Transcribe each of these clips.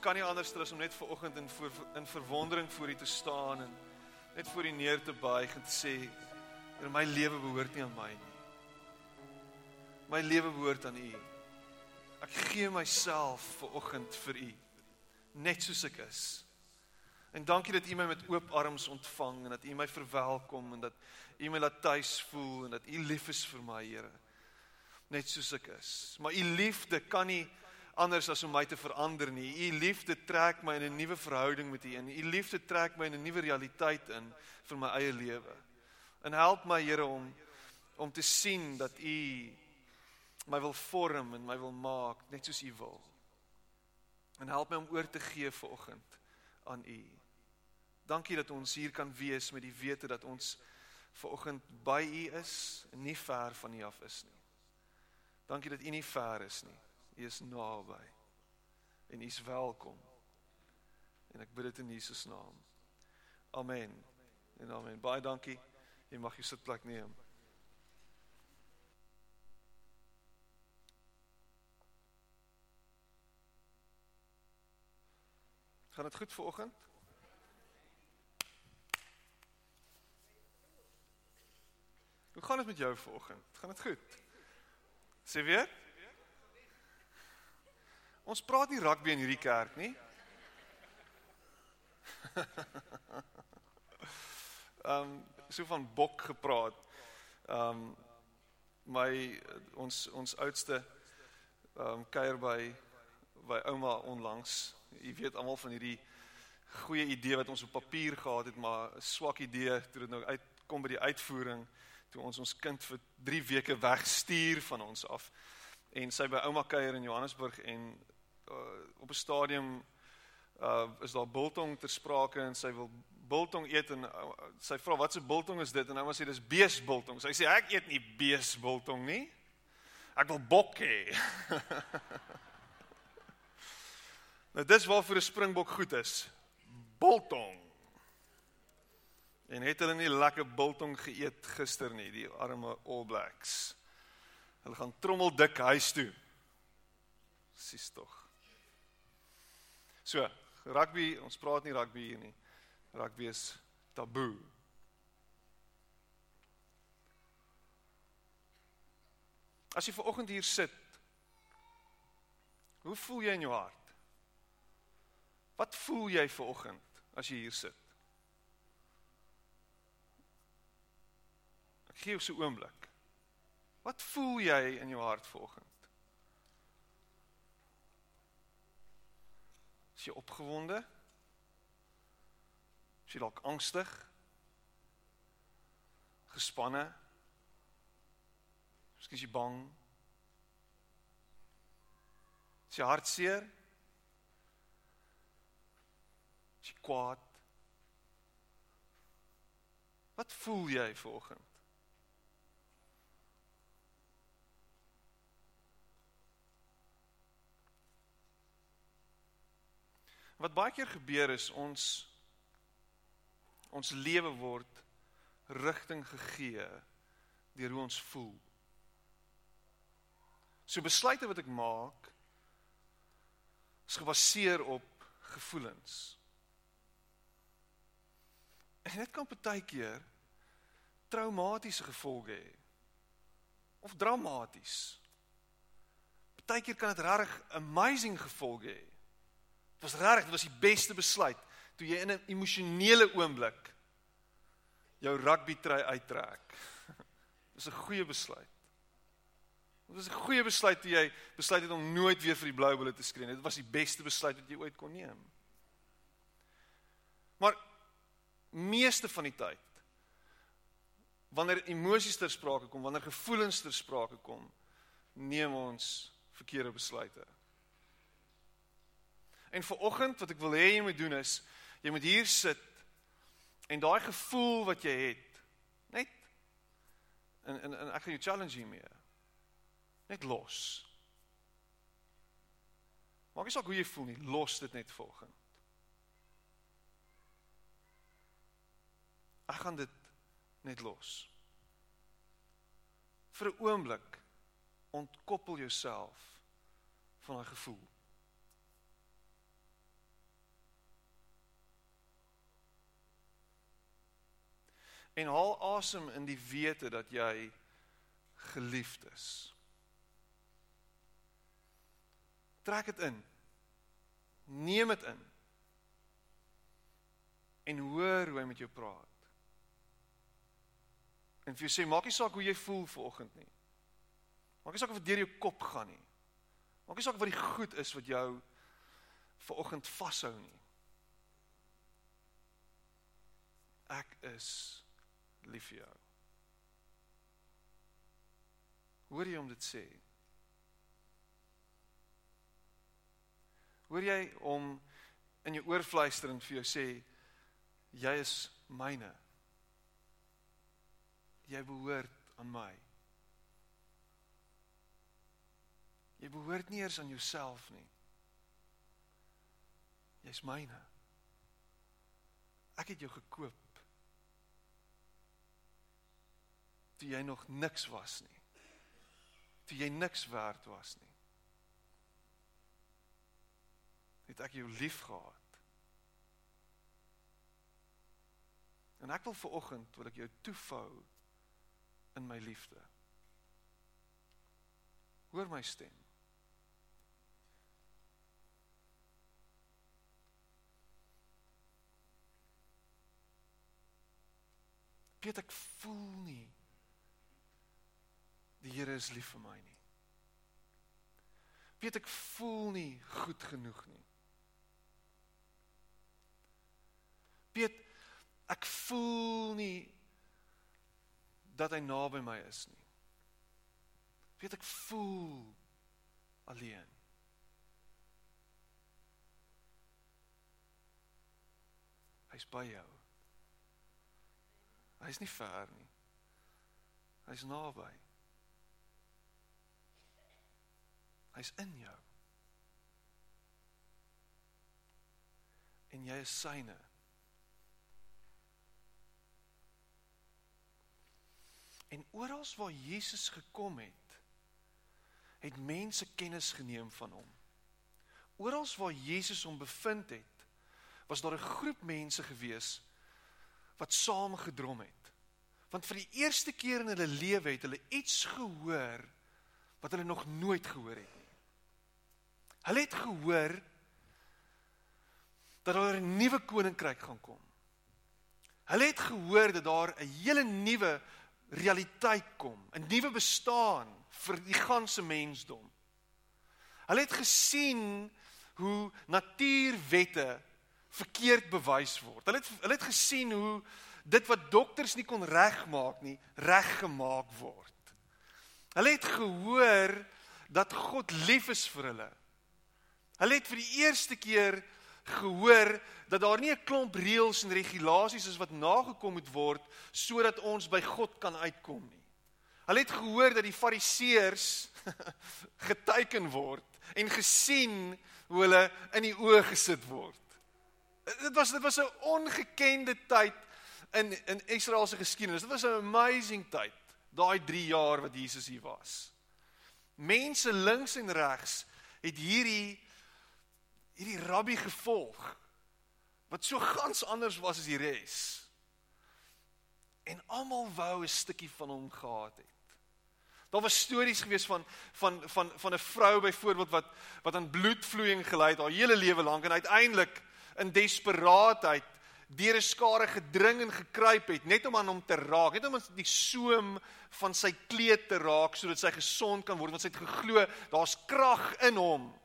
Kan nie anders as om net vanoggend in voor in verwondering voor U te staan en net voor U neer te buig en te sê, Here my lewe behoort nie aan my nie. My lewe behoort aan U. Ek gee myself vanoggend vir U net soos ek is. En dankie dat U my met oop arms ontvang en dat U my verwelkom en dat U my laat tuis voel en dat U lief is vir my, Here. Net soos ek is. Maar U liefde kan nie anders as om my te verander nie. U liefde trek my in 'n nuwe verhouding met U in. U liefde trek my in 'n nuwe realiteit in vir my eie lewe. En help my, Here, om om te sien dat U my wil vorm en my wil maak net soos U wil. En help my om oor te gee vanoggend aan U. Dankie dat ons hier kan wees met die wete dat ons vanoggend by U is en nie ver van U af is nie. Dankie dat U nie ver is nie. U is naby. En U is welkom. En ek bid dit in Jesus naam. Amen. En amen. Baie dankie. Jy mag jou sitplek neem. Gaan dit goed vanoggend? Hoe gaan dit met jou vanoggend? Gaan dit goed? Sê weer? Ons praat nie rugby in hierdie kerk nie. Ehm um, so van bok gepraat. Ehm um, my ons ons oudste ehm um, kuier by by ouma onlangs. Jy weet almal van hierdie goeie idee wat ons op papier gehad het, maar 'n swak idee toe dit nou uitkom by die uitvoering toe ons ons kind vir 3 weke wegstuur van ons af. En sy by ouma kuier in Johannesburg en uh, op 'n stadium uh is daar biltong ter sprake en sy wil biltong eet en uh, sy vra wat se biltong is dit en ouma sê dis beesbiltong. Sy sê ek eet nie beesbiltong nie. Ek wil bok hê. nou dis waarvoor 'n springbok goed is. Biltong. En het hulle nie lekker biltong geëet gister nie, die arme All Blacks. Hulle gaan trommel dik huis toe. Sis tog. So, rugby, ons praat nie rugby hier nie. Rugby is taboe. As jy ver oggend hier sit, hoe voel jy in jou hart? Wat voel jy ver oggend as jy hier sit? Ek gee jou so 'n oomblik. Wat voel jy in jou hart ver oggend? Is jy opgewonde? Is jy dalk angstig? Gespanne? Miskien is jy bang? Is jy hartseer? Is jy kwaad? Wat voel jy vanoggend? Wat baie keer gebeur is ons ons lewe word rigting gegee deur hoe ons voel. So besluite wat ek maak is gebaseer op gevoelens. En dit kan baie keer traumatiese gevolge hê of dramaties. Baie keer kan dit regtig amazing gevolge hê. Dit was regtig, dit was die beste besluit toe jy in 'n emosionele oomblik jou rugby trui uittrek. Dis 'n goeie besluit. Dit was 'n goeie besluit toe jy besluit het om nooit weer vir die Blou Bulle te skree nie. Dit was die beste besluit wat jy ooit kon neem. Maar meeste van die tyd wanneer emosies ter sprake kom, wanneer gevoelens ter sprake kom, neem ons verkeerde besluite. En vir oggend wat ek wil hê jy moet doen is jy moet hier sit en daai gevoel wat jy het net en en, en ek gaan jou challenge hiermee. Net los. Maak nie saak hoe jy voel nie, los dit net volgens. Ek gaan dit net los. Vir 'n oomblik ontkoppel jouself van daai gevoel. En haal asem in die wete dat jy geliefd is. Trek dit in. Neem dit in. En hoor hoe hy met jou praat. En vir jou sê maak nie saak hoe jy voel vanoggend nie. Maak nie saak of dit deur jou kop gaan nie. Maak nie saak wat die goed is wat jou vanoggend vashou nie. Ek is lief vir jou. Hoor jy hom dit sê? Hoor jy hom in jou oor fluister en vir jou sê jy is myne? Jy behoort aan my. Jy behoort nie eers aan jouself nie. Jy's myne. Ek het jou gekoop. Toe jy nog niks was nie. Toe jy niks werd was nie. Het ek jou liefgehad. En ek wil ver oggend wil ek jou toefou in my liefde. Hoor my stem. Piet ek voel nie die Here is lief vir my nie. Piet ek voel nie goed genoeg nie. Piet ek voel nie dat hy naby my is nie. Weet ek voel alleen. Hy's by jou. Hy's nie ver nie. Hy's naby. Hy's in jou. En jy is syne. En oral waar Jesus gekom het, het mense kennis geneem van hom. Oral waar Jesus hom bevind het, was daar 'n groep mense gewees wat saam gedrom het. Want vir die eerste keer in hulle lewe het hulle iets gehoor wat hulle nog nooit gehoor het. Hulle het gehoor dat daar 'n nuwe koninkryk gaan kom. Hulle het gehoor dat daar 'n hele nuwe realiteit kom, 'n nuwe bestaan vir die ganse mensdom. Hulle het gesien hoe natuurwette verkeerd bewys word. Hulle het hulle het gesien hoe dit wat dokters nie kon regmaak nie, reggemaak word. Hulle het gehoor dat God lief is vir hulle. Hulle het vir die eerste keer gehoor dat daar nie 'n klomp reëls en regulasies is wat nagekom moet word sodat ons by God kan uitkom nie. Hulle het gehoor dat die fariseërs geteken word en gesien hoe hulle in die oë gesit word. Dit was dit was 'n ongekende tyd in in Israel se geskiedenis. Dit was 'n amazing tyd, daai 3 jaar wat Jesus hier was. Mense links en regs het hierdie hierdie rabbi gevolg wat so gans anders was as die res. En almal wou 'n stukkie van hom gehad het. Daar was stories gewees van van van van 'n vrou byvoorbeeld wat wat aan bloedvloeiing gely het haar hele lewe lank en uiteindelik in desperaatheid deur 'n skare gedring en gekruip het net om aan hom te raak, net om aan die soem van sy kleed te raak sodat sy gesond kan word want sy het geglo daar's krag in hom.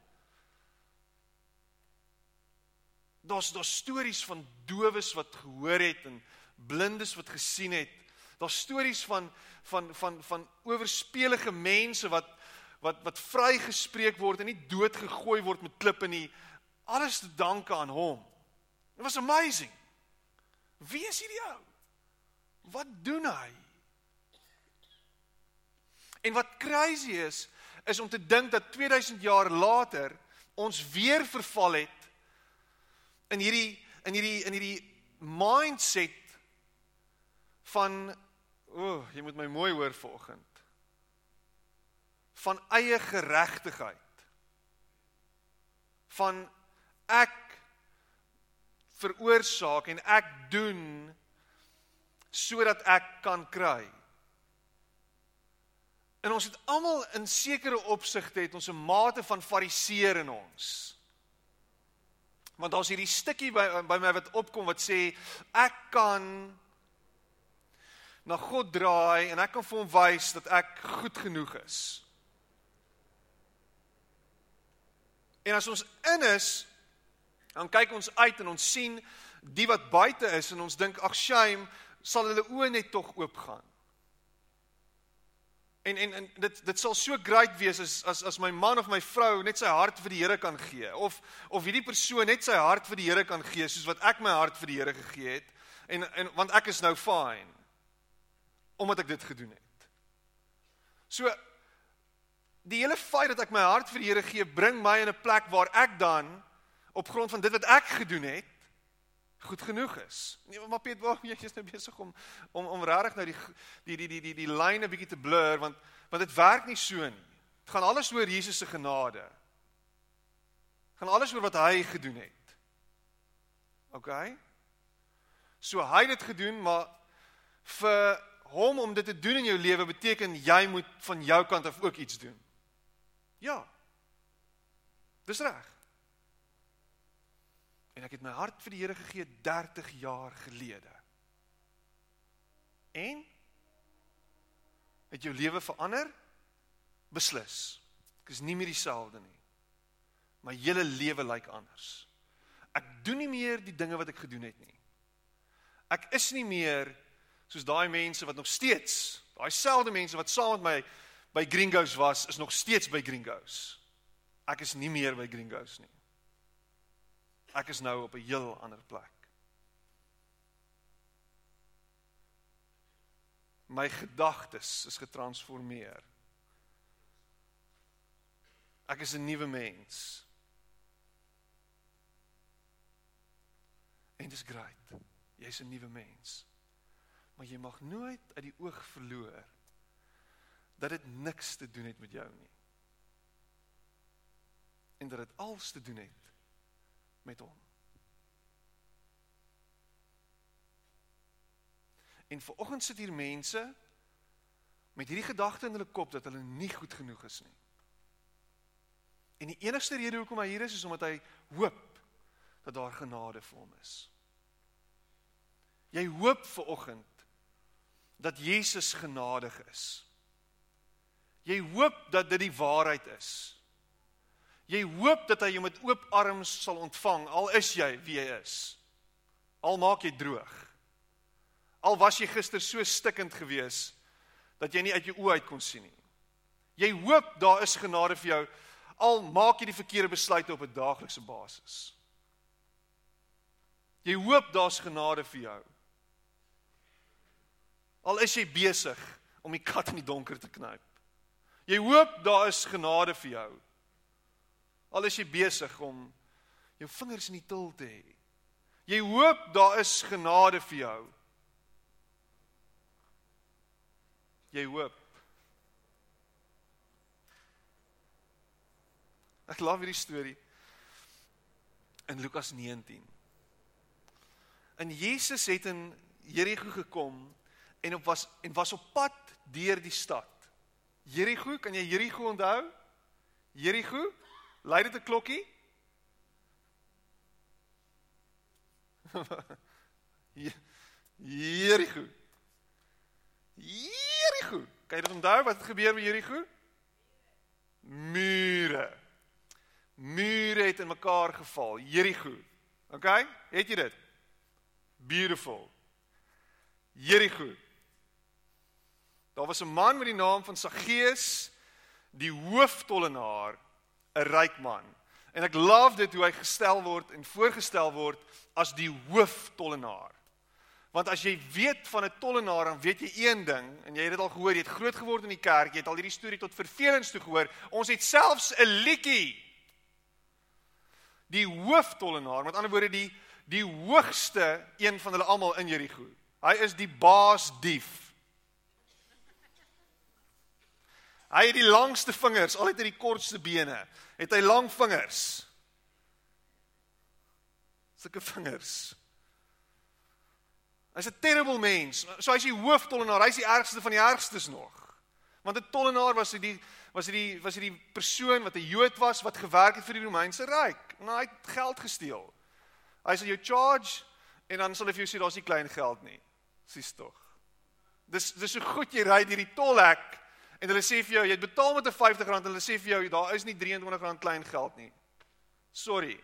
Daar's daar stories van dowes wat gehoor het en blindes wat gesien het Daar's stories van van van van oorspelige mense wat wat wat vrygespreek word en nie doodgegooi word met klippe nie. Alles te danke aan hom. It was amazing. Wie is hierdie ou? Wat doen hy? En wat crazy is, is om te dink dat 2000 jaar later ons weer verval het in hierdie in hierdie in hierdie mindset van o, oh, jy moet my mooi hoor vanoggend. Van eie geregtigheid. Van ek veroorsaak en ek doen sodat ek kan kry. En ons het almal in sekere opsigte het ons 'n mate van fariseer in ons. Want daar's hierdie stukkie by by my wat opkom wat sê ek kan na God draai en ek kan vir hom wys dat ek goed genoeg is. En as ons in is, dan kyk ons uit en ons sien die wat buite is en ons dink ag shame, sal hulle oë net tog oopgaan. En en en dit dit sal so great wees as as as my man of my vrou net sy hart vir die Here kan gee of of hierdie persoon net sy hart vir die Here kan gee soos wat ek my hart vir die Here gegee het en en want ek is nou fine omdat ek dit gedoen het. So die hele feit dat ek my hart vir die Here gee bring my in 'n plek waar ek dan op grond van dit wat ek gedoen het goed genoeg is. Nee, maar Piet, waar jy is nou besig om om om regtig nou die die die die die die lyne bietjie te blur want want dit werk nie so nie. Dit gaan alles oor Jesus se genade. Dit gaan alles oor wat hy gedoen het. OK? So hy het dit gedoen, maar vir hom om dit te doen in jou lewe beteken jy moet van jou kant af ook iets doen. Ja. Dis reg. En ek het my hart vir die Here gegee 30 jaar gelede. En het jou lewe verander? Beslis. Ek is nie meer dieselfde nie. My hele lewe lyk anders. Ek doen nie meer die dinge wat ek gedoen het nie. Ek is nie meer soos daai mense wat nog steeds, daai selfde mense wat saam met my by Gringos was, is nog steeds by Gringos. Ek is nie meer by Gringos nie. Ek is nou op 'n heel ander plek. My gedagtes is getransformeer. Ek is 'n nuwe mens. En dit is great. Jy's 'n nuwe mens. Maar jy mag nooit uit die oog verloor dat dit niks te doen het met jou nie. En dat dit alles te doen het met hom. En vanoggend sit hier mense met hierdie gedagte in hulle kop dat hulle nie goed genoeg is nie. En die enigste rede hoekom hy hier is is omdat hy hoop dat daar genade vir hom is. Jy hoop vanoggend dat Jesus genadig is. Jy hoop dat dit die waarheid is. Jy hoop dat hy jou met oop arms sal ontvang al is jy wie jy is. Al maak jy droog. Al was jy gister so stikkend gewees dat jy nie uit jou oë uit kon sien nie. Jy hoop daar is genade vir jou al maak jy die verkeerde besluite op 'n daaglikse basis. Jy hoop daar's genade vir jou. Al is jy besig om die kat in die donker te knyp. Jy hoop daar is genade vir jou. Al is jy besig om jou vingers in die til te hê. Jy hoop daar is genade vir jou. Jy hoop. Ek love hierdie storie in Lukas 19. En Jesus het in Jerigo gekom en op was en was op pad deur die stad. Jerigo, kan jy Jerigo onthou? Jerigo? Lei dit 'n klokkie? Jericho. Jericho. Kan jy dit onthou wat het gebeur met Jericho? Mure. Mure het in mekaar geval. Jericho. OK? Het jy dit? Beautiful. Jericho. Daar was 'n man met die naam van Saggeus, die hooftollenaar, 'n ryk man. En ek love dit hoe hy gestel word en voorgestel word as die hooftollenaar. Want as jy weet van 'n tollenaar, dan weet jy een ding en jy het dit al gehoor, jy het groot geword in die kerk, jy het al hierdie storie tot vervelings toe gehoor. Ons het selfs 'n liedjie. Die hooftollenaar, met ander woorde die die hoogste een van hulle almal in Jerigo. Hy is die baas dief. Hy het die langste vingers, al het hy die kortste bene. Het hy lang vingers? Sulke vingers. Hy's 'n terrible mens. So hy's die hooftollenaar. Hy's die ergste van die ergstes nog. Want 'n tollenaar was hy die was hy die was hy die persoon wat 'n Jood was wat gewerk het vir die Romeinse ryk. En hy het geld gesteel. Hy sal jou charge en dan sal hy vir jou sê daar's nie klein geld nie. Sis tog. Dis dis so goed jy ry deur die tolhek en hulle sê vir jou jy het betaal met 'n R50 en hulle sê vir jou daar is nie R23 klein geld nie. Sorry.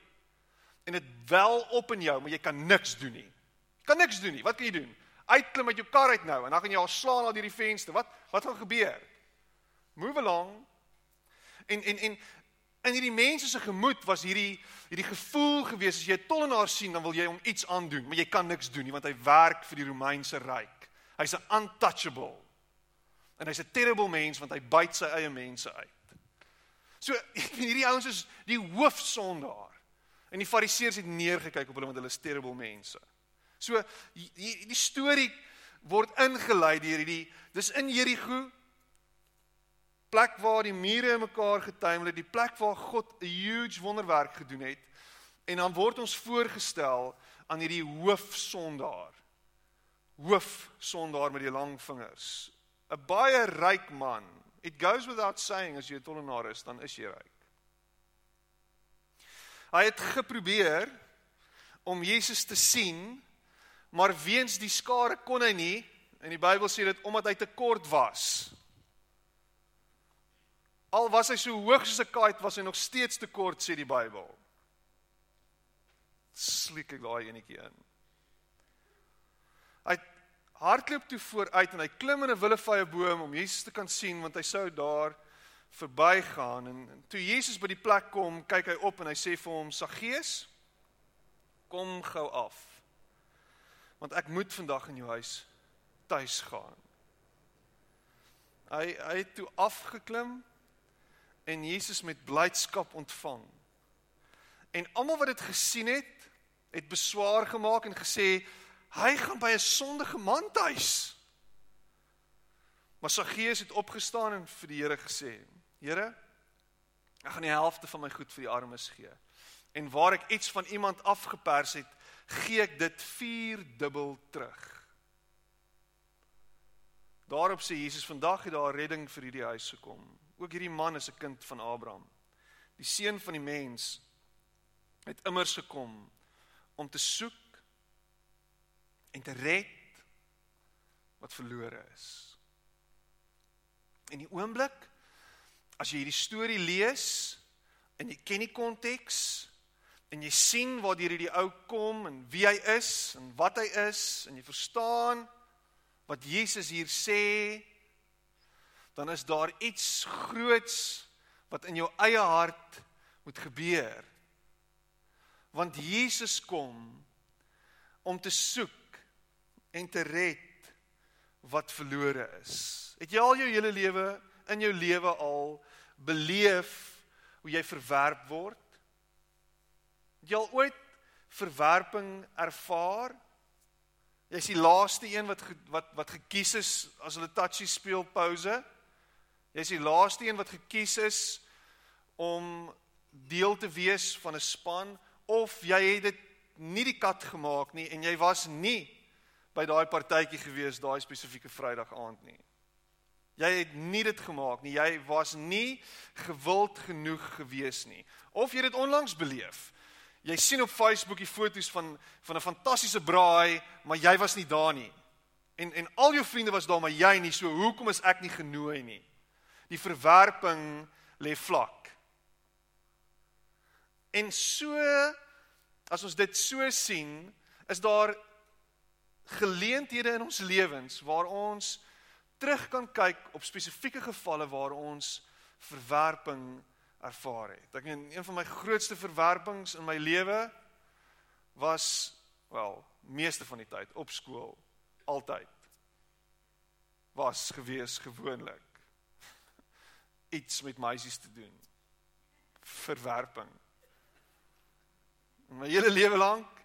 En dit wel op in jou, maar jy kan niks doen nie. Kan niks doen nie. Wat kan jy doen? Uitklim uit jou kar uit nou en dan gaan jy al slaan al hierdie venster. Wat wat gaan gebeur? Move along. En en en in hierdie mense se gemoed was hierdie hierdie gevoel gewees as jy 'n tollenaar sien dan wil jy hom iets aandoen, maar jy kan niks doen nie want hy werk vir die Romeinse ryk. Hy's untouchable. En hy's 'n terrible mens want hy byt sy eie mense uit. So hierdie ouens is die hoofsondaar. En die fariseërs het neergekyk op hulle want hulle is terrible mense. So die, die storie word ingelei deur hierdie dis in Jerigo plek waar die mure mekaar getuimel het, die plek waar God 'n huge wonderwerk gedoen het. En dan word ons voorgestel aan hierdie hoofsondaar. Hoofsondaar met die lang vingers. 'n Baie ryk man. It goes without saying as jy 'n tollenaar is, dan is jy ryk. Hy het geprobeer om Jesus te sien maar weens die skare kon hy nie en die Bybel sê dit omdat hy te kort was. Al was hy so hoog soos 'n kite was hy nog steeds te kort sê die Bybel. Sluk ek daai enetjie in. Hardloop toe vooruit en hy klim in 'n willevye boom om Jesus te kan sien want hy sou daar verbygaan en, en toe Jesus by die plek kom, kyk hy op en hy sê vir hom: "Saggeus, kom gou af." want ek moet vandag in jou huis tuis gaan. Hy hy het toe afgeklim en Jesus met blydskap ontvang. En almal wat dit gesien het, het beswaar gemaak en gesê hy gaan by 'n sondige man tuis. Maar Saggeus het opgestaan en vir die Here gesê: "Here, ek gaan die helfte van my goed vir die armes gee. En waar ek iets van iemand afgepers het, gee ek dit 4 dubbel terug. Daarop sê Jesus vandag het daar redding vir hierdie huis gekom. Ook hierdie man is 'n kind van Abraham. Die seun van die mens het immers gekom om te soek en te red wat verlore is. In die oomblik as jy hierdie storie lees en jy ken die konteks en jy sien waar hierdie ou kom en wie hy is en wat hy is en jy verstaan wat Jesus hier sê dan is daar iets groots wat in jou eie hart moet gebeur want Jesus kom om te soek en te red wat verlore is het jy al jou hele lewe in jou lewe al beleef hoe jy verwerp word Het jy al ooit verwerping ervaar? Jy's die laaste een wat wat wat gekies is as hulle touchy speel pouse. Jy's die laaste een wat gekies is om deel te wees van 'n span of jy het dit nie die kat gemaak nie en jy was nie by daai partytjie gewees daai spesifieke Vrydag aand nie. Jy het nie dit gemaak nie. Jy was nie gewild genoeg gewees nie. Of jy dit onlangs beleef. Jy sien op Facebook die foto's van van 'n fantastiese braai, maar jy was nie daar nie. En en al jou vriende was daar, maar jy nie. So hoekom is ek nie genooi nie? Die verwerping lê vlak. En so as ons dit so sien, is daar geleenthede in ons lewens waar ons terug kan kyk op spesifieke gevalle waar ons verwerping ervaar het. Ek meen een van my grootste verwerpings in my lewe was wel, meeste van die tyd op skool altyd was gewees gewoonlik iets met meisies te doen. Verwerping. In my hele lewe lank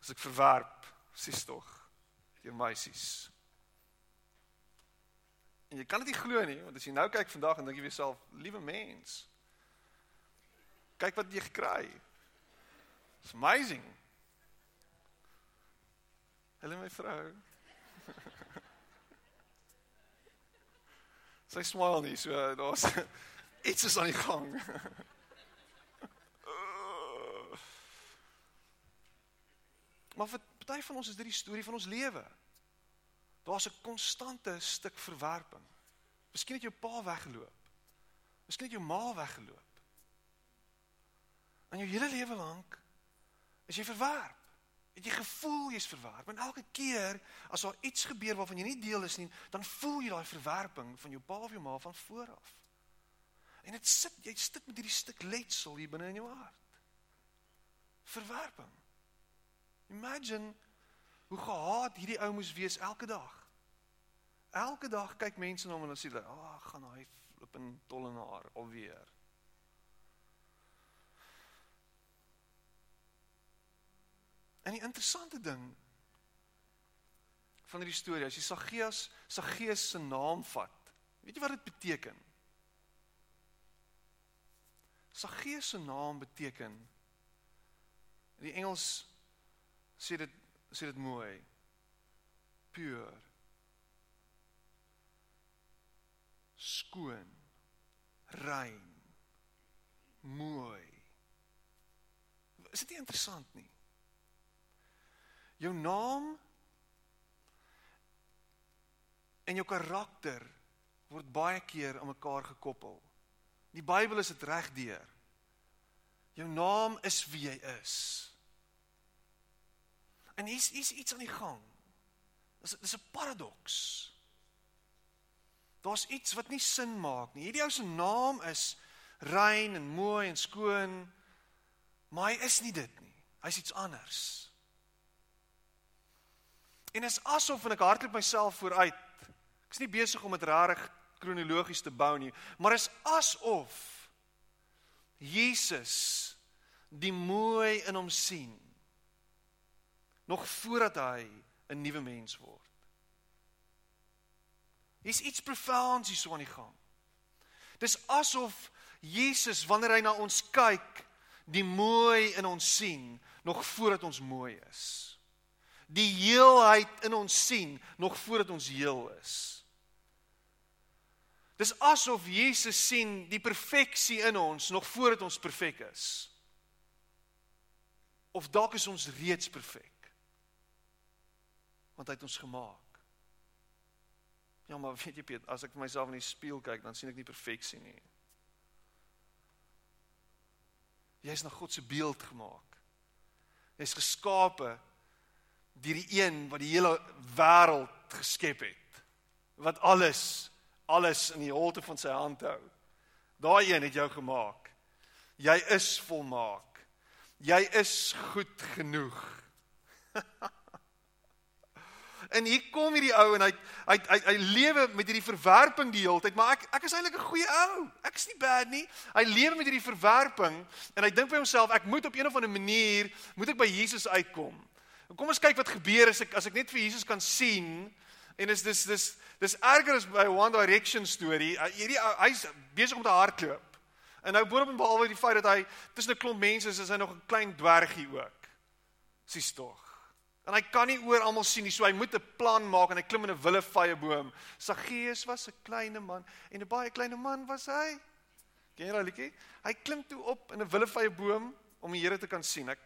as ek verwerp, sies tog deur meisies. En jy kan dit nie glo nie, want as jy nou kyk vandag en dink jy vir jouself, liewe mens, kyk wat jy gekry. It's amazing. Hallo my vrou. Sy smile nie, so daar's iets is aan die gang. maar vir party van ons is dit die storie van ons lewe. Daar's 'n konstante stuk verwerping. Miskien het jou pa weggeloop. Miskien het jou ma weggeloop. In jou hele lewe lank is jy verwerp. Het jy gevoel jy's verwerp en elke keer as daar iets gebeur waarvan jy nie deel is nie, dan voel jy daai verwerping van jou pa of jou ma van voor af. En dit sit jy sit met hierdie stuk letsel hier binne in jou hart. Verwerping. Imagine hoe gehaat hierdie ou moes wees elke dag. Elke dag kyk mense na hom en hulle sê, "Ag, oh, gaan hy flip en tollenaar alweer." En die interessante ding van hierdie storie, as jy Saggeus, Saggeus se naam vat, weet jy wat dit beteken? Saggeus se naam beteken in die Engels sê dit sê dit mooi. Pure. Skoon. Rein. Mooi. Is dit nie interessant nie? Jou naam en jou karakter word baie keer aan mekaar gekoppel. Die Bybel is dit regdeur. Jou naam is wie jy is. En hier's hier's iets aan die gang. Dis dis 'n paradoks. Daar's iets wat nie sin maak nie. Hierdie ou se naam is rein en mooi en skoon, maar hy is nie dit nie. Hy's iets anders. En is asof en ek hardloop myself vooruit. Ek's nie besig om dit rarig kronologies te bou nie, maar is asof Jesus die mooi in hom sien nog voordat hy 'n nuwe mens word. Hier's iets profounds hier so aan die gang. Dis asof Jesus wanneer hy na ons kyk, die mooi in ons sien nog voordat ons mooi is. Die heelheid in ons sien nog voordat ons heel is. Dis asof Jesus sien die perfeksie in ons nog voordat ons perfek is. Of dalk is ons reeds perfek want hy het ons gemaak. Ja, maar weet jy Piet, as ek myself in die spieël kyk, dan sien ek nie perfeksie nie. Jy is na God se beeld gemaak. Jy is geskape deur die een wat die hele wêreld geskep het. Wat alles alles in die holte van sy hand hou. Daai een het jou gemaak. Jy is volmaak. Jy is goed genoeg. En hier kom hierdie ou en hy hy hy, hy lewe met hierdie verwerping die hele tyd, maar ek ek is eintlik 'n goeie ou. Ek is nie bad nie. Hy lewe met hierdie verwerping en hy dink by homself ek moet op een of ander manier moet ek by Jesus uitkom. Kom ons kyk wat gebeur as ek as ek net vir Jesus kan sien en is dis dis dis erger as by One Direction storie. Hierdie hy's besig om te hardloop. En nou boonop en behalwe die feit dat hy tussen 'n klomp mense is, is hy nog 'n klein dwergie ook. Sis tog. En hy kan nie oor almal sien nie, so hy moet 'n plan maak en hy klim in 'n willevye boom. Saggeus was 'n klein man en 'n baie klein man was hy. Ken jy daai liedjie? Hy klim toe op in 'n willevye boom om die Here te kan sien. Ek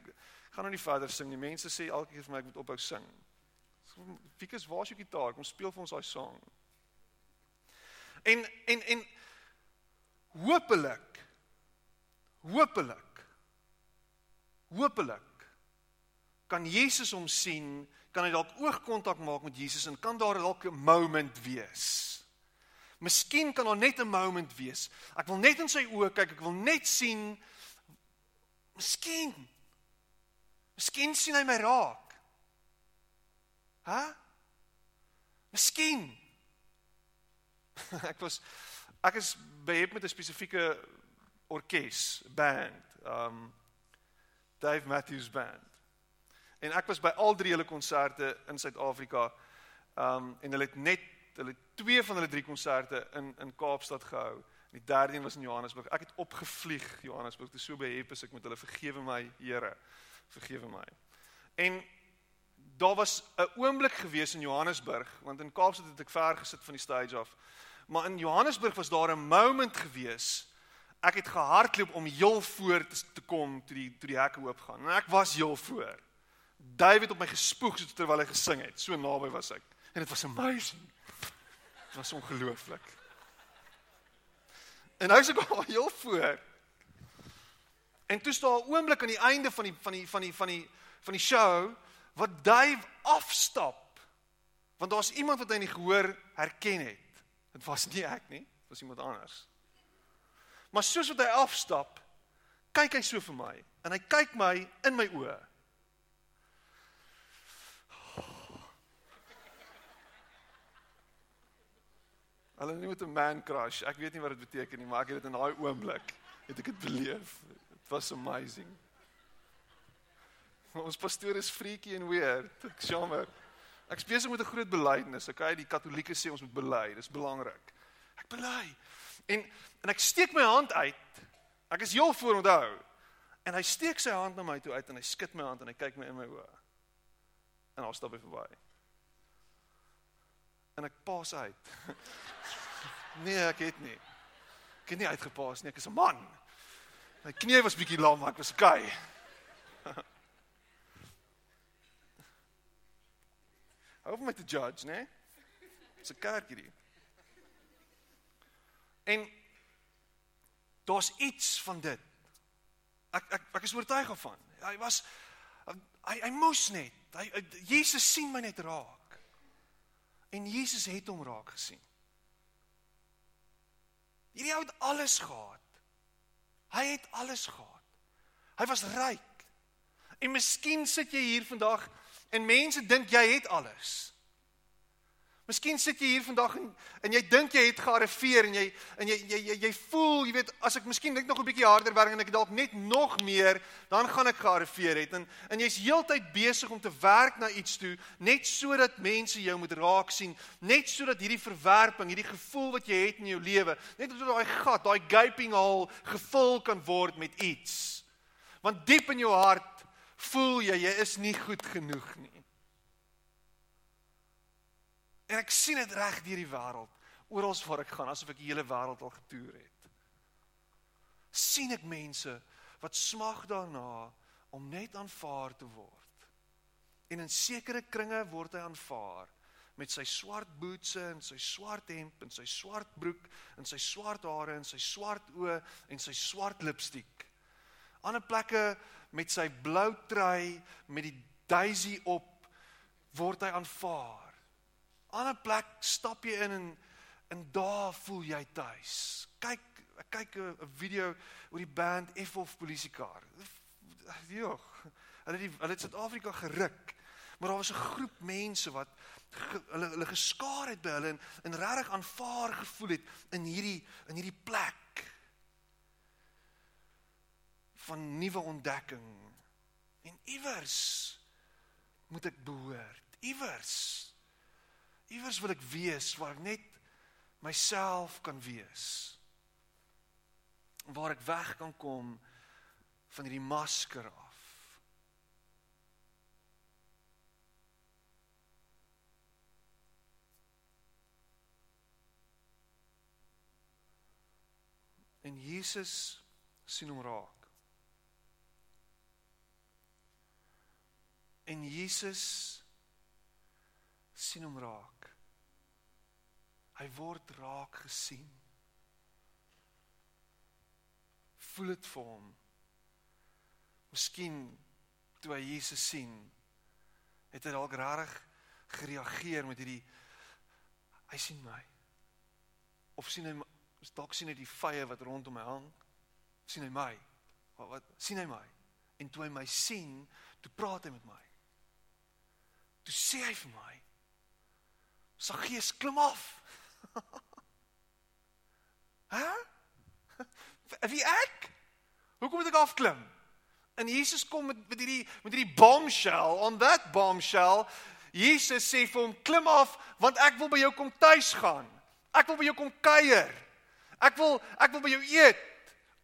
gaan nou nie verder sing nie. Mense sê elke keer vir my ek moet ophou sing. Fikus, waar is jou gitaar? Kom speel vir ons daai sang. En en en hopelik hopelik hopelik kan Jesus hom sien kan hy dalk oogkontak maak met Jesus en kan daar dalk 'n moment wees. Miskien kan daar net 'n moment wees. Ek wil net in sy oë kyk, ek wil net sien Miskien. Miskien sien hy my raak. Hæ? Miskien. ek was ek is behep met 'n spesifieke orkes, band, um Dave Matthews band. En ek was by al drie hulle konserte in Suid-Afrika. Um en hulle het net hulle twee van hulle drie konserte in in Kaapstad gehou. Die derde een was in Johannesburg. Ek het opgevlieg Johannesburg. Dit is so behep as ek met hulle vergewe my, Here. Vergewe my. En daar was 'n oomblik gewees in Johannesburg, want in Kaapstad het ek ver gesit van die stage af. Maar in Johannesburg was daar 'n moment gewees. Ek het gehardloop om heel voor te kom toe die toe die hekke oop gaan. En ek was heel voor. David op my gespoeg terwyl hy gesing het. So naby was ek. En dit was amazing. Dit was ongelooflik. En hy's ook al heel voor. En toe staan 'n oomblik aan die einde van die van die van die van die van die show wat Dave afstap. Want daar's iemand wat hy nie gehoor herken het. Dit was nie ek nie, dit was iemand anders. Maar soos wat hy afstap, kyk hy so vir my en hy kyk my in my oë. Hulle noem dit 'n man crush. Ek weet nie wat dit beteken nie, maar ek het dit in daai oomblik het ek dit beleef. It was amazing. Ons pastoor is freaky en weird. Ek jammer. Ek spesiaal met 'n groot belydenis. Okay, die Katolieke sê ons moet bely. Dis belangrik. Ek bely. En en ek steek my hand uit. Ek is heel voor onthou. En hy steek sy hand na my toe uit en hy skud my hand en hy kyk my in my oë. En daar stap hy verby. En ek pas uit. Nee, ek het nie. Ek het nie uitgepaas nie. Ek is 'n man. My knie was bietjie lam, maar ek was okay. Hou op met die judge, né? Dis 'n kerk hierdie. En daar's iets van dit. Ek ek ek is oortuig daarvan. Hy was hy hy moes net. Hy Jesus sien my net raak. En Jesus het hom raak gesien. Hierdie ou het alles gehad. Hy het alles gehad. Hy was ryk. En miskien sit jy hier vandag en mense dink jy het alles. Miskien sit jy hier vandag en en jy dink jy het gearriveer en jy en jy jy jy, jy voel, jy weet, as ek miskien net nog 'n bietjie harder werk en ek dalk net nog meer, dan gaan ek gearriveer het. En en jy's heeltyd besig om te werk na iets toe net sodat mense jou moet raak sien, net sodat hierdie verwerping, hierdie gevoel wat jy het in jou lewe, net sodat daai gat, daai gaping hole gevul kan word met iets. Want diep in jou hart voel jy jy is nie goed genoeg nie. En ek sien dit reg deur die wêreld, oral waar ek gaan, asof ek die hele wêreld al getoer het. sien ek mense wat smag daarna om net aanvaar te word. En in sekere kringe word hy aanvaar met sy swart bootse en sy swart hemp en sy swart broek en sy swart hare en sy swart oë en sy swart lipstiek. Ander plekke met sy blou trui met die daisy op word hy aanvaar ander plek stap jy in en en daar voel jy tuis. Kyk, ek kyk 'n video oor die band F of polisiekar. Jogg. Hulle het die, hulle het Suid-Afrika geruk. Maar daar was 'n groep mense wat ge, hulle hulle geskaar het by hulle en, en regtig aanvaar gevoel het in hierdie in hierdie plek van nuwe ontdekking. En iewers moet ek behoort. Iewers Iewers wil ek wees waar ek net myself kan wees. Waar ek weg kan kom van hierdie masker af. En Jesus sien hom raak. En Jesus sien hom raak. Hy word raak gesien. Voel dit vir hom. Miskien toe hy Jesus sien, Het hy dalk regtig gereageer met hierdie hy sien my. Of sien hy dalk sien hy die vye wat rondom my hang? sien hy my? Wat, wat sien hy my? En toe hy my sien, toe praat hy met my. Toe sê hy vir my: "Saggees, klim af." Hæ? Wie ek? Hoekom moet ek afklim? En Jesus kom met met hierdie met hierdie bombshell on that bombshell. Jesus sê vir hom: "Klim af want ek wil by jou kom tuis gaan. Ek wil by jou kom kuier. Ek wil ek wil by jou eet.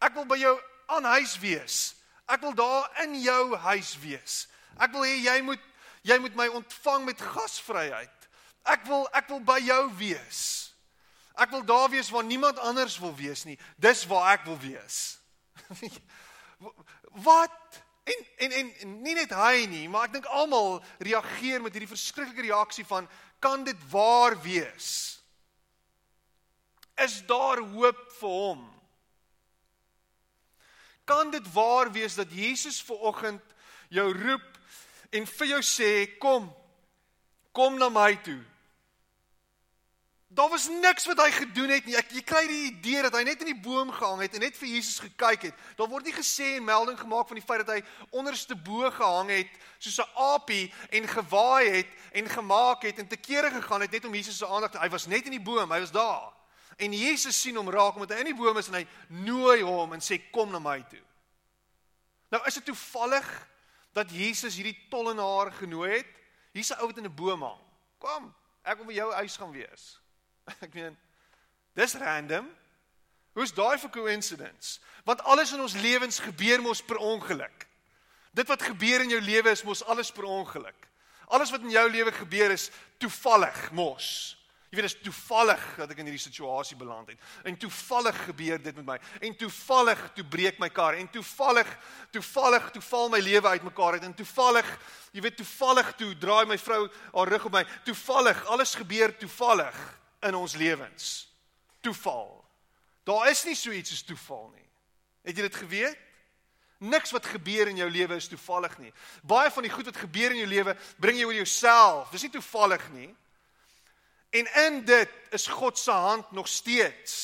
Ek wil by jou aan huis wees. Ek wil daar in jou huis wees. Ek wil hê jy moet jy moet my ontvang met gasvryheid. Ek wil ek wil by jou wees. Ek wil daar wees waar niemand anders wil wees nie. Dis waar ek wil wees. Wat? En en en nie net hy nie, maar ek dink almal reageer met hierdie verskriklike reaksie van kan dit waar wees? Is daar hoop vir hom? Kan dit waar wees dat Jesus ver oggend jou roep en vir jou sê kom kom na my toe? Daar was niks wat hy gedoen het nie. Ek jy kry die idee dat hy net in die boom gehang het en net vir Jesus gekyk het. Daar word nie gesê en melding gemaak van die feit dat hy onderste bo gehang het soos 'n aapie en gewaai het en gemaak het en te kere gegaan het net om Jesus se aandag te hy was net in die boom, hy was daar. En Jesus sien hom raak omdat hy in die boom is en hy nooi hom en sê kom na my toe. Nou is dit toevallig dat Jesus hierdie tollenaar genooi het. Hier's 'n ou wat in 'n boom hang. Kom, ek wil by jou huis gaan wees. Ek meen, dis random. Hoe's daai vir coincidence? Want alles in ons lewens gebeur mos per ongeluk. Dit wat gebeur in jou lewe is mos alles per ongeluk. Alles wat in jou lewe gebeur is toevallig mos. Jy weet dit is toevallig dat ek in hierdie situasie beland het. En toevallig gebeur dit met my. En toevallig toe breek my kar en toevallig toevallig toe val my lewe uitmekaar uit en toevallig jy weet toevallig toe draai my vrou haar rug op my. Toevallig alles gebeur toevallig in ons lewens. Toeval. Daar is nie so iets as toeval nie. Het jy dit geweet? Niks wat gebeur in jou lewe is toevallig nie. Baie van die goed wat gebeur in jou lewe bring jy oor jouself. Dis nie toevallig nie. En in dit is God se hand nog steeds.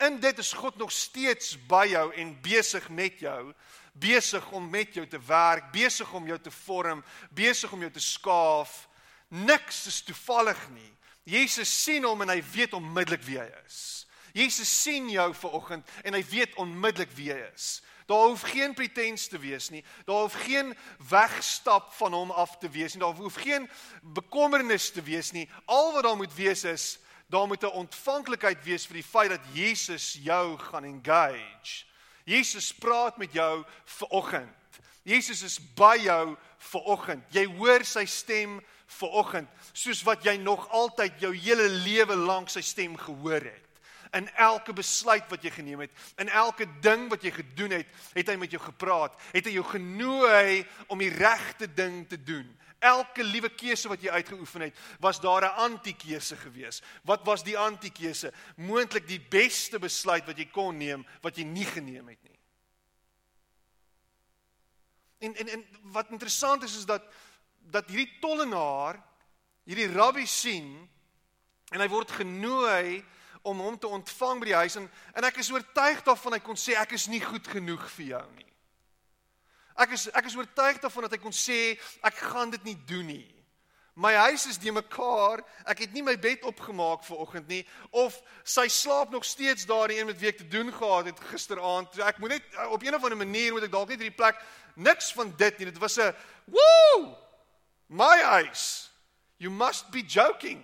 In dit is God nog steeds by jou en besig met jou, besig om met jou te werk, besig om jou te vorm, besig om jou te skaaf. Niks is toevallig nie. Jesus sien hom en hy weet onmiddellik wie hy is. Jesus sien jou ver oggend en hy weet onmiddellik wie hy is. Daar hoef geen pretens te wees nie. Daar hoef geen wegstap van hom af te wees nie. Daar hoef geen bekommernis te wees nie. Al wat daar moet wees is daar moet 'n ontvanklikheid wees vir die feit dat Jesus jou gaan engage. Jesus praat met jou ver oggend. Jesus is by jou ver oggend. Jy hoor sy stem ver oggend soos wat jy nog altyd jou hele lewe lank sy stem gehoor het. In elke besluit wat jy geneem het, in elke ding wat jy gedoen het, het hy met jou gepraat, het hy jou genooi om die regte ding te doen. Elke liewe keuse wat jy uitgeoefen het, was daar 'n antikeuse gewees. Wat was die antikeuse? Moontlik die beste besluit wat jy kon neem wat jy nie geneem het nie. En en en wat interessant is is dat dat hierdie tollenaar hierdie rabbi sien en hy word genooi om hom te ontvang by die huis en en ek is oortuig daarvan hy kon sê ek is nie goed genoeg vir jou nie. Ek is ek is oortuig daarvan dat hy kon sê ek gaan dit nie doen nie. My huis is die mekaar, ek het nie my bed opgemaak vir oggend nie of sy slaap nog steeds daar die een met week te doen gehad het gisteraand. Ek moet net op een of ander manier moet ek dalk net hierdie plek niks van dit nie. Dit was 'n woew! My huis. You must be joking.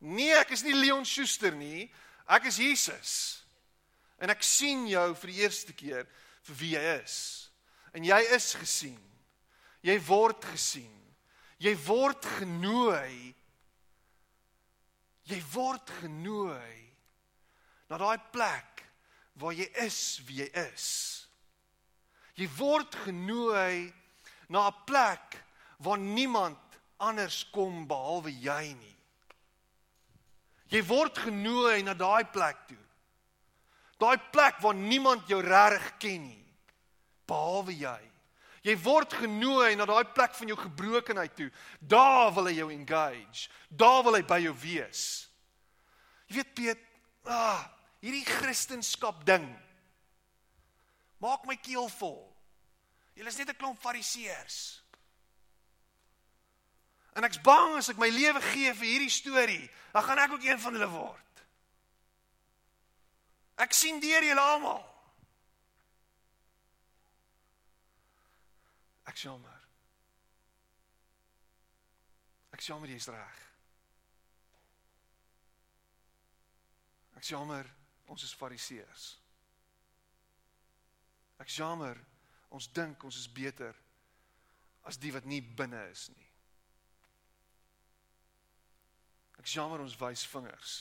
Nee, ek is nie Leon Schuster nie. Ek is Jesus. En ek sien jou vir die eerste keer vir wie jy is. En jy is gesien. Jy word gesien. Jy word genooi. Jy word genooi na daai plek waar jy is wie jy is. Jy word genooi na 'n plek waar niemand anders kom behalwe jy nie. Jy word genooi na daai plek toe. Daai plek waar niemand jou reg ken nie behalwe jy. Jy word genooi na daai plek van jou gebrokenheid toe. Daar wil hy jou engage. Daar wil hy by jou wees. Jy weet Piet, ah, hierdie Christendom ding maak my keel vol. Julle is net 'n klomp fariseërs. En ek's bang as ek my lewe gee vir hierdie storie, dan gaan ek ook een van hulle word. Ek sien deur julle almal. Ek jammer. Ek jammer jy's reg. Ek jammer ons is fariseërs. Ek jammer ons dink ons is beter as die wat nie binne is nie. Ek jammer ons wys vingers.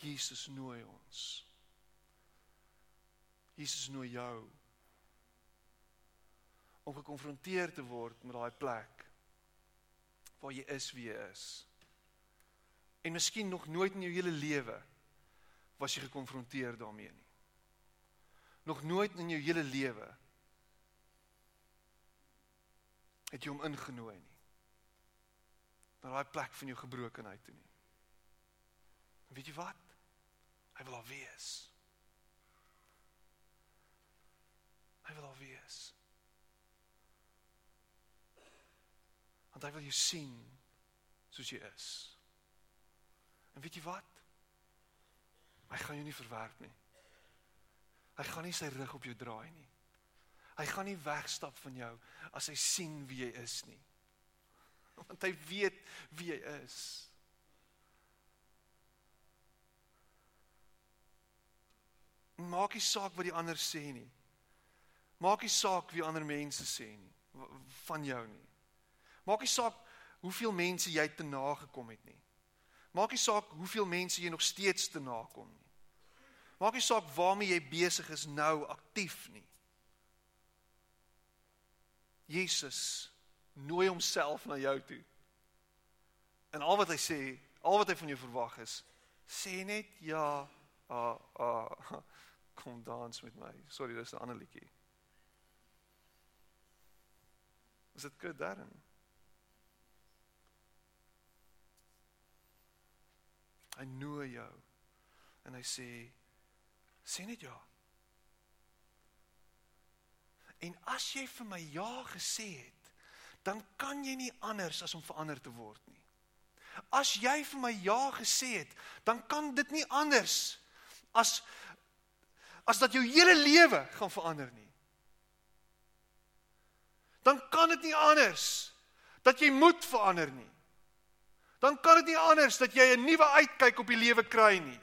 Jesus nooi ons. Jesus nooi jou om gekonfronteer te word met daai plek waar jy is wie jy is. En miskien nog nooit in jou hele lewe was jy gekonfronteer daarmee nie. Nog nooit in jou hele lewe het jy hom ingenooi nie. Na daai plek van jou gebrokenheid toe nie. En weet jy wat? Hy wil al wees. Hy wil al wees. Want hy wil jou sien soos jy is. En weet jy wat? Hy gaan jou nie verwerp nie. Hy gaan nie sy rug op jou draai nie. Hy gaan nie wegstap van jou as hy sien wie jy is nie. Want hy weet wie jy is. Maak nie saak wat die ander sê nie. Maak nie saak wie ander mense sê nie van jou nie. Maak nie saak hoeveel mense jy te nagekom het nie. Maak nie saak hoeveel mense jy nog steeds te nakom nie. Maak nie saak waarmee jy besig is nou aktief nie. Jesus nooi homself na jou toe. En al wat hy sê, al wat hy van jou verwag is, sê net ja, ah, ah, kom dans met my. Sorry, dis 'n ander liedjie. Is dit goed daarin? Hy nooi jou en hy sê sê net ja. En as jy vir my ja gesê het, dan kan jy nie anders as om verander te word nie. As jy vir my ja gesê het, dan kan dit nie anders as as dat jou hele lewe gaan verander nie. Dan kan dit nie anders dat jy moet verander nie. Dan kan dit nie anders dat jy 'n nuwe uitkyk op die lewe kry nie.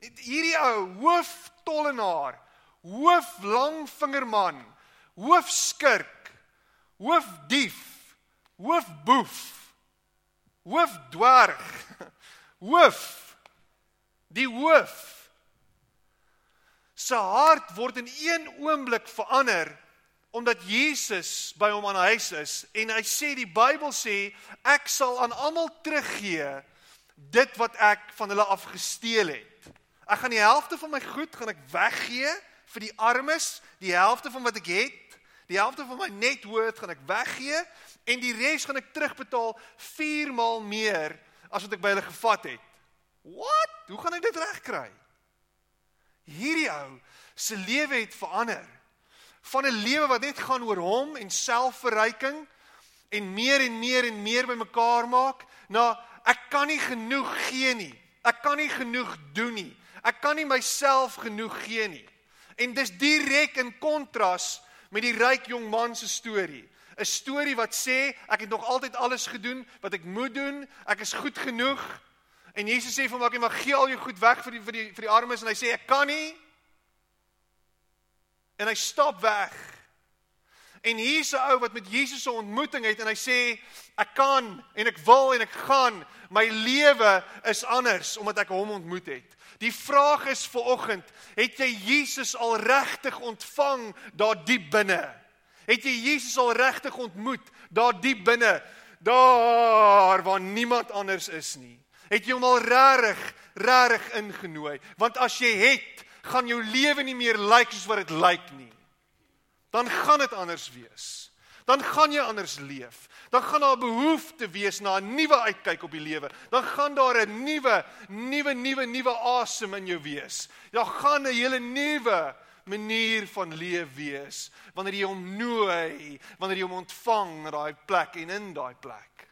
Hierdie ou hooftollenaar, hooflangvingerman, hoofskurk, hoofdief, hoofboef, hoofdwerg, hoof die hoof se hart word in een oomblik verander omdat Jesus by hom aan huis is en hy sê die Bybel sê ek sal aan almal teruggee dit wat ek van hulle afgesteel het. Ek gaan die helfte van my goed gaan ek weggee vir die armes, die helfte van wat ek het, die helfte van my net worth gaan ek weggee en die res gaan ek terugbetaal 4 maal meer as wat ek by hulle gevat het. Wat? Hoe gaan ek dit regkry? Hierdie ou se lewe het verander. Van 'n lewe wat net gaan oor hom en selfverryking en meer en meer en meer bymekaar maak na ek kan nie genoeg gee nie. Ek kan nie genoeg doen nie. Ek kan nie myself genoeg gee nie. En dis direk in kontras met die ryk jong man se storie. 'n Storie wat sê ek het nog altyd alles gedoen wat ek moet doen. Ek is goed genoeg. En Jesus sê vir hom, "Ek mag gee al jou goed weg vir die vir die vir die armes." En hy sê, "Ek kan nie." En hy stap weg. En hier's 'n ou wat met Jesus se ontmoeting het en hy sê, "Ek kan en ek wil en ek gaan. My lewe is anders omdat ek hom ontmoet het." Die vraag is vir oggend, het jy Jesus al regtig ontvang daar diep binne? Het jy Jesus al regtig ontmoet daar diep binne? Daar waar niemand anders is nie. Het jy hom al regtig, regtig ingenooi? Want as jy het, gaan jou lewe nie meer lyk soos wat dit lyk nie. Dan gaan dit anders wees. Dan gaan jy anders leef. Dan gaan daar 'n behoefte wees na 'n nuwe uitkyk op die lewe. Dan gaan daar 'n nuwe, nuwe, nuwe, nuwe asem in jou wees. Daar gaan 'n hele nuwe manier van leef wees wanneer jy hom nooi, wanneer jy hom ontvang na daai plek en in daai plek.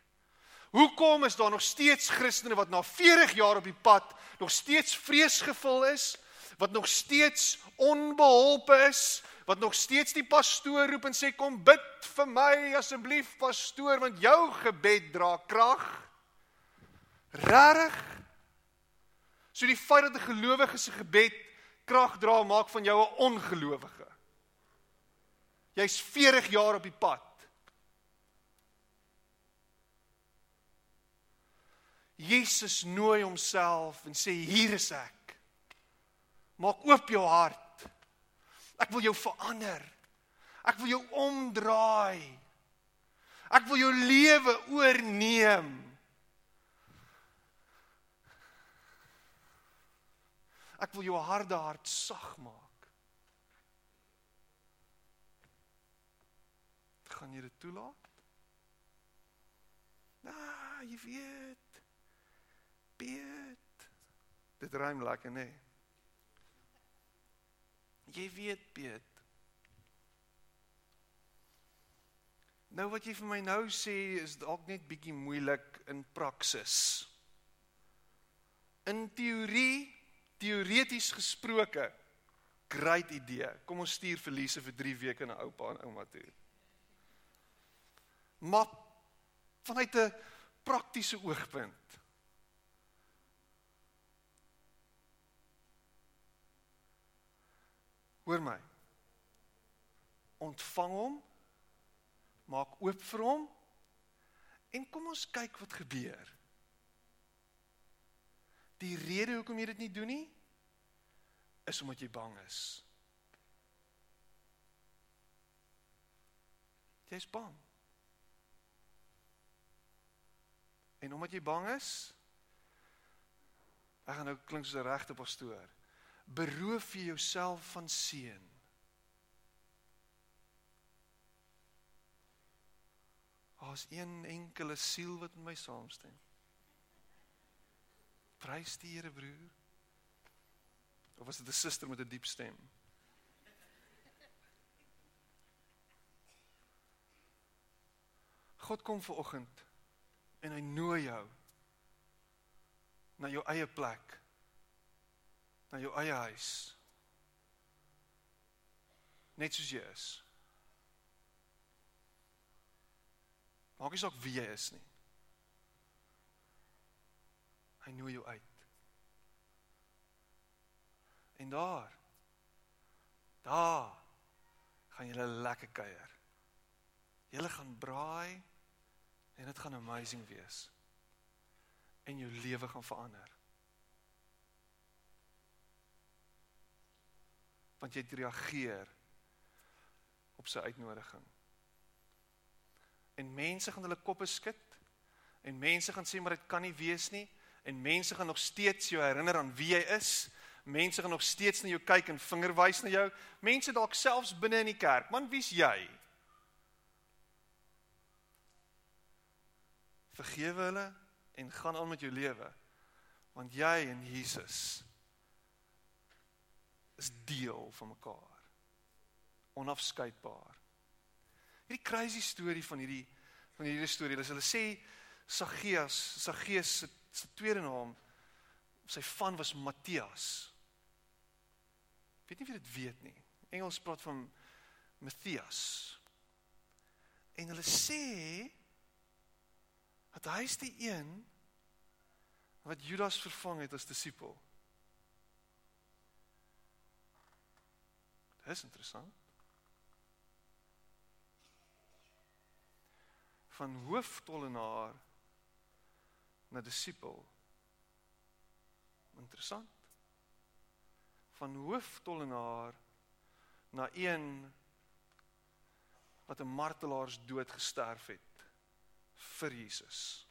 Hoekom is daar nog steeds Christene wat na 40 jaar op die pad nog steeds vreesgevul is, wat nog steeds onbeholpe is, wat nog steeds die pastoor roep en sê kom bid vir my asseblief pastoor want jou gebed dra krag. Regtig? So die feit dat 'n gelowige se gebed krag dra maak van jou 'n ongelowige. Jy's 40 jaar op die pad. Jesus nooi homself en sê hier is ek. Maak oop jou hart. Ek wil jou verander. Ek wil jou omdraai. Ek wil jou lewe oorneem. Ek wil jou harde hart sag maak. Gaan jy dit toelaat? Nou, jy weet. Piet. Dit rym lekker? Nee. Jy weet, Piet. Nou wat jy vir my nou sê is dalk net bietjie moeilik in praksis. In teorie teoreties gesproke great idee. Kom ons stuur verliese vir 3 weke na oupa en ouma toe. Maar vanuit 'n praktiese oogpunt. Hoor my. Ontvang hom. Maak oop vir hom. En kom ons kyk wat gebeur. Die rede hoekom jy dit nie doen nie is omdat jy bang is. Jy's bang. En omdat jy bang is, ek gaan nou klink soos 'n regte pastoor, beroof jy jouself van seën. As een enkele siel wat met my saamstem. Prys die Here broer. Of was dit 'n suster met 'n diep stem? God kom ver oggend en hy nooi jou na jou eie plek. Na jou eie huis. Net soos jy is. Maak nie saak wie jy is nie. Hy nooi jou uit. En daar daar gaan jy lekker kuier. Jy gaan braai en dit gaan amazing wees. En jou lewe gaan verander. Want jy het reageer op sy uitnodiging. En mense gaan hulle koppe skud en mense gaan sê maar dit kan nie wees nie en mense gaan nog steeds jou herinner aan wie jy is. Mense gaan nog steeds na jou kyk en vinger wys na jou. Mense dalk selfs binne in die kerk. Man, wie's jy? Vergewe hulle en gaan aan met jou lewe. Want jy en Jesus is deel van mekaar. Onafskeidbaar. Hierdie crazy storie van hierdie van hierdie storie, hulle sê Saggeus, Saggeus se sy tweede naam sy van was Matthias. Weet nie wie dit weet nie. Engels praat van Matthias. En hulle sê dat hy is die een wat Judas vervang het as disipel. Dit is interessant. Van hooftollenaar na disipel. Interessant. Van hooftollenaar na een wat 'n martelaars dood gesterf het vir Jesus.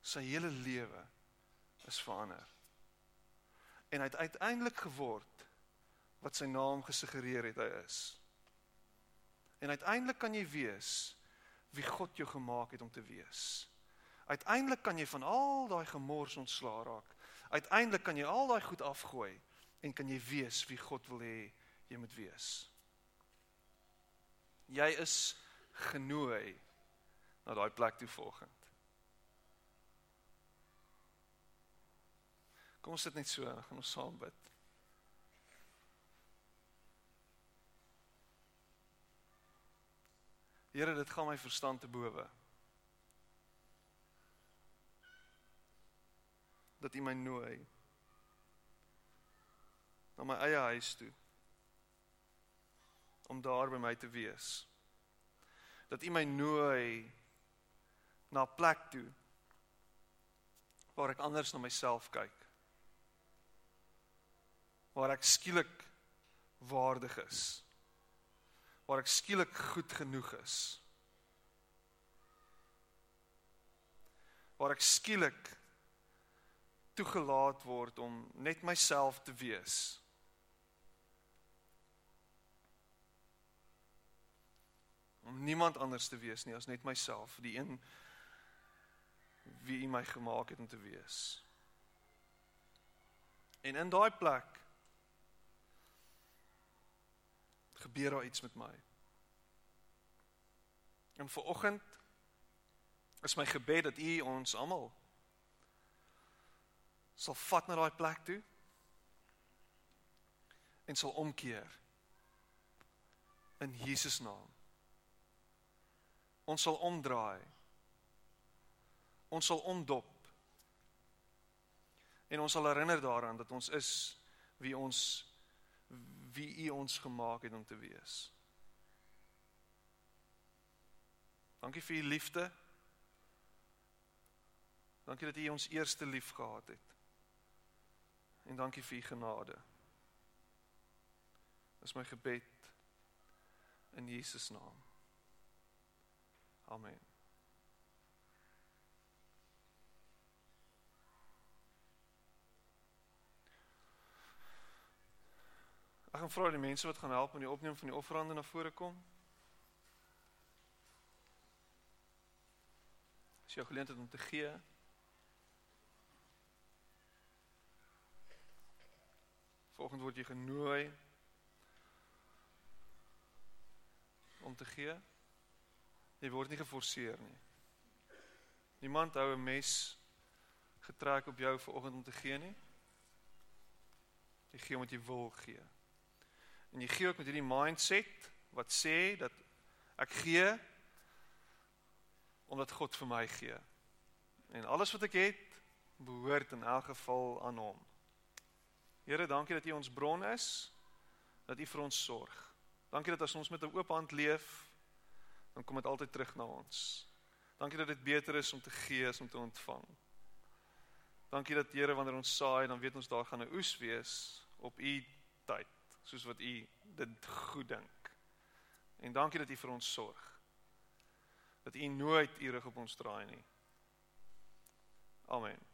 Sy hele lewe is verander. En hy het uiteindelik geword wat sy naam gesuggereer het hy is. En uiteindelik kan jy wees wie God jou gemaak het om te wees. Uiteindelik kan jy van al daai gemors ontslaa raak. Uiteindelik kan jy al daai goed afgooi en kan jy wees wie God wil hê jy moet wees. Jy is genooi na daai plek toe volgend. Kom ons sit net so, gaan ons saam bid. Here, dit gaan my verstand te bowe. Dat U my nooi na my eie huis toe om daar by my te wees. Dat U my nooi na 'n plek toe waar ek anders na myself kyk. Waar ek skielik waardig is. Waar ek skielik goed genoeg is. Waar ek skielik toegelaat word om net myself te wees. Om niemand anders te wees nie as net myself, die een wie U my gemaak het om te wees. En in daai plek gebeur daar iets met my. En vir oggend is my gebed dat U ons almal sal vat na daai plek toe en sal omkeer in Jesus naam. Ons sal omdraai Ons sal omdop. En ons sal herinner daaraan dat ons is wie ons wie U ons gemaak het om te wees. Dankie vir U liefde. Dankie dat U ons eerste lief gehad het. En dankie vir U genade. Dis my gebed in Jesus naam. Amen. Ek gaan vra die mense wat gaan help met die opneem van die offerande na vore kom. Is jou geleentheid om te gee. Volgende word jy genooi om te gee. Jy word nie geforseer nie. Niemand hou 'n mes getrek op jou vir oggend om te gee nie. Jy gee omdat jy wil gee. En jy gee ook met hierdie mindset wat sê dat ek gee omdat God vir my gee. En alles wat ek het, behoort in elk geval aan hom. Here, dankie dat U ons bron is, dat U vir ons sorg. Dankie dat as ons met 'n oop hand leef, dan kom dit altyd terug na ons. Dankie dat dit beter is om te gee as om te ontvang. Dankie dat Here wanneer ons saai, dan weet ons daar gaan 'n oes wees op U tyd soos wat u dit goed dink. En dankie dat u vir ons sorg. Dat u nooit u rug op ons draai nie. Amen.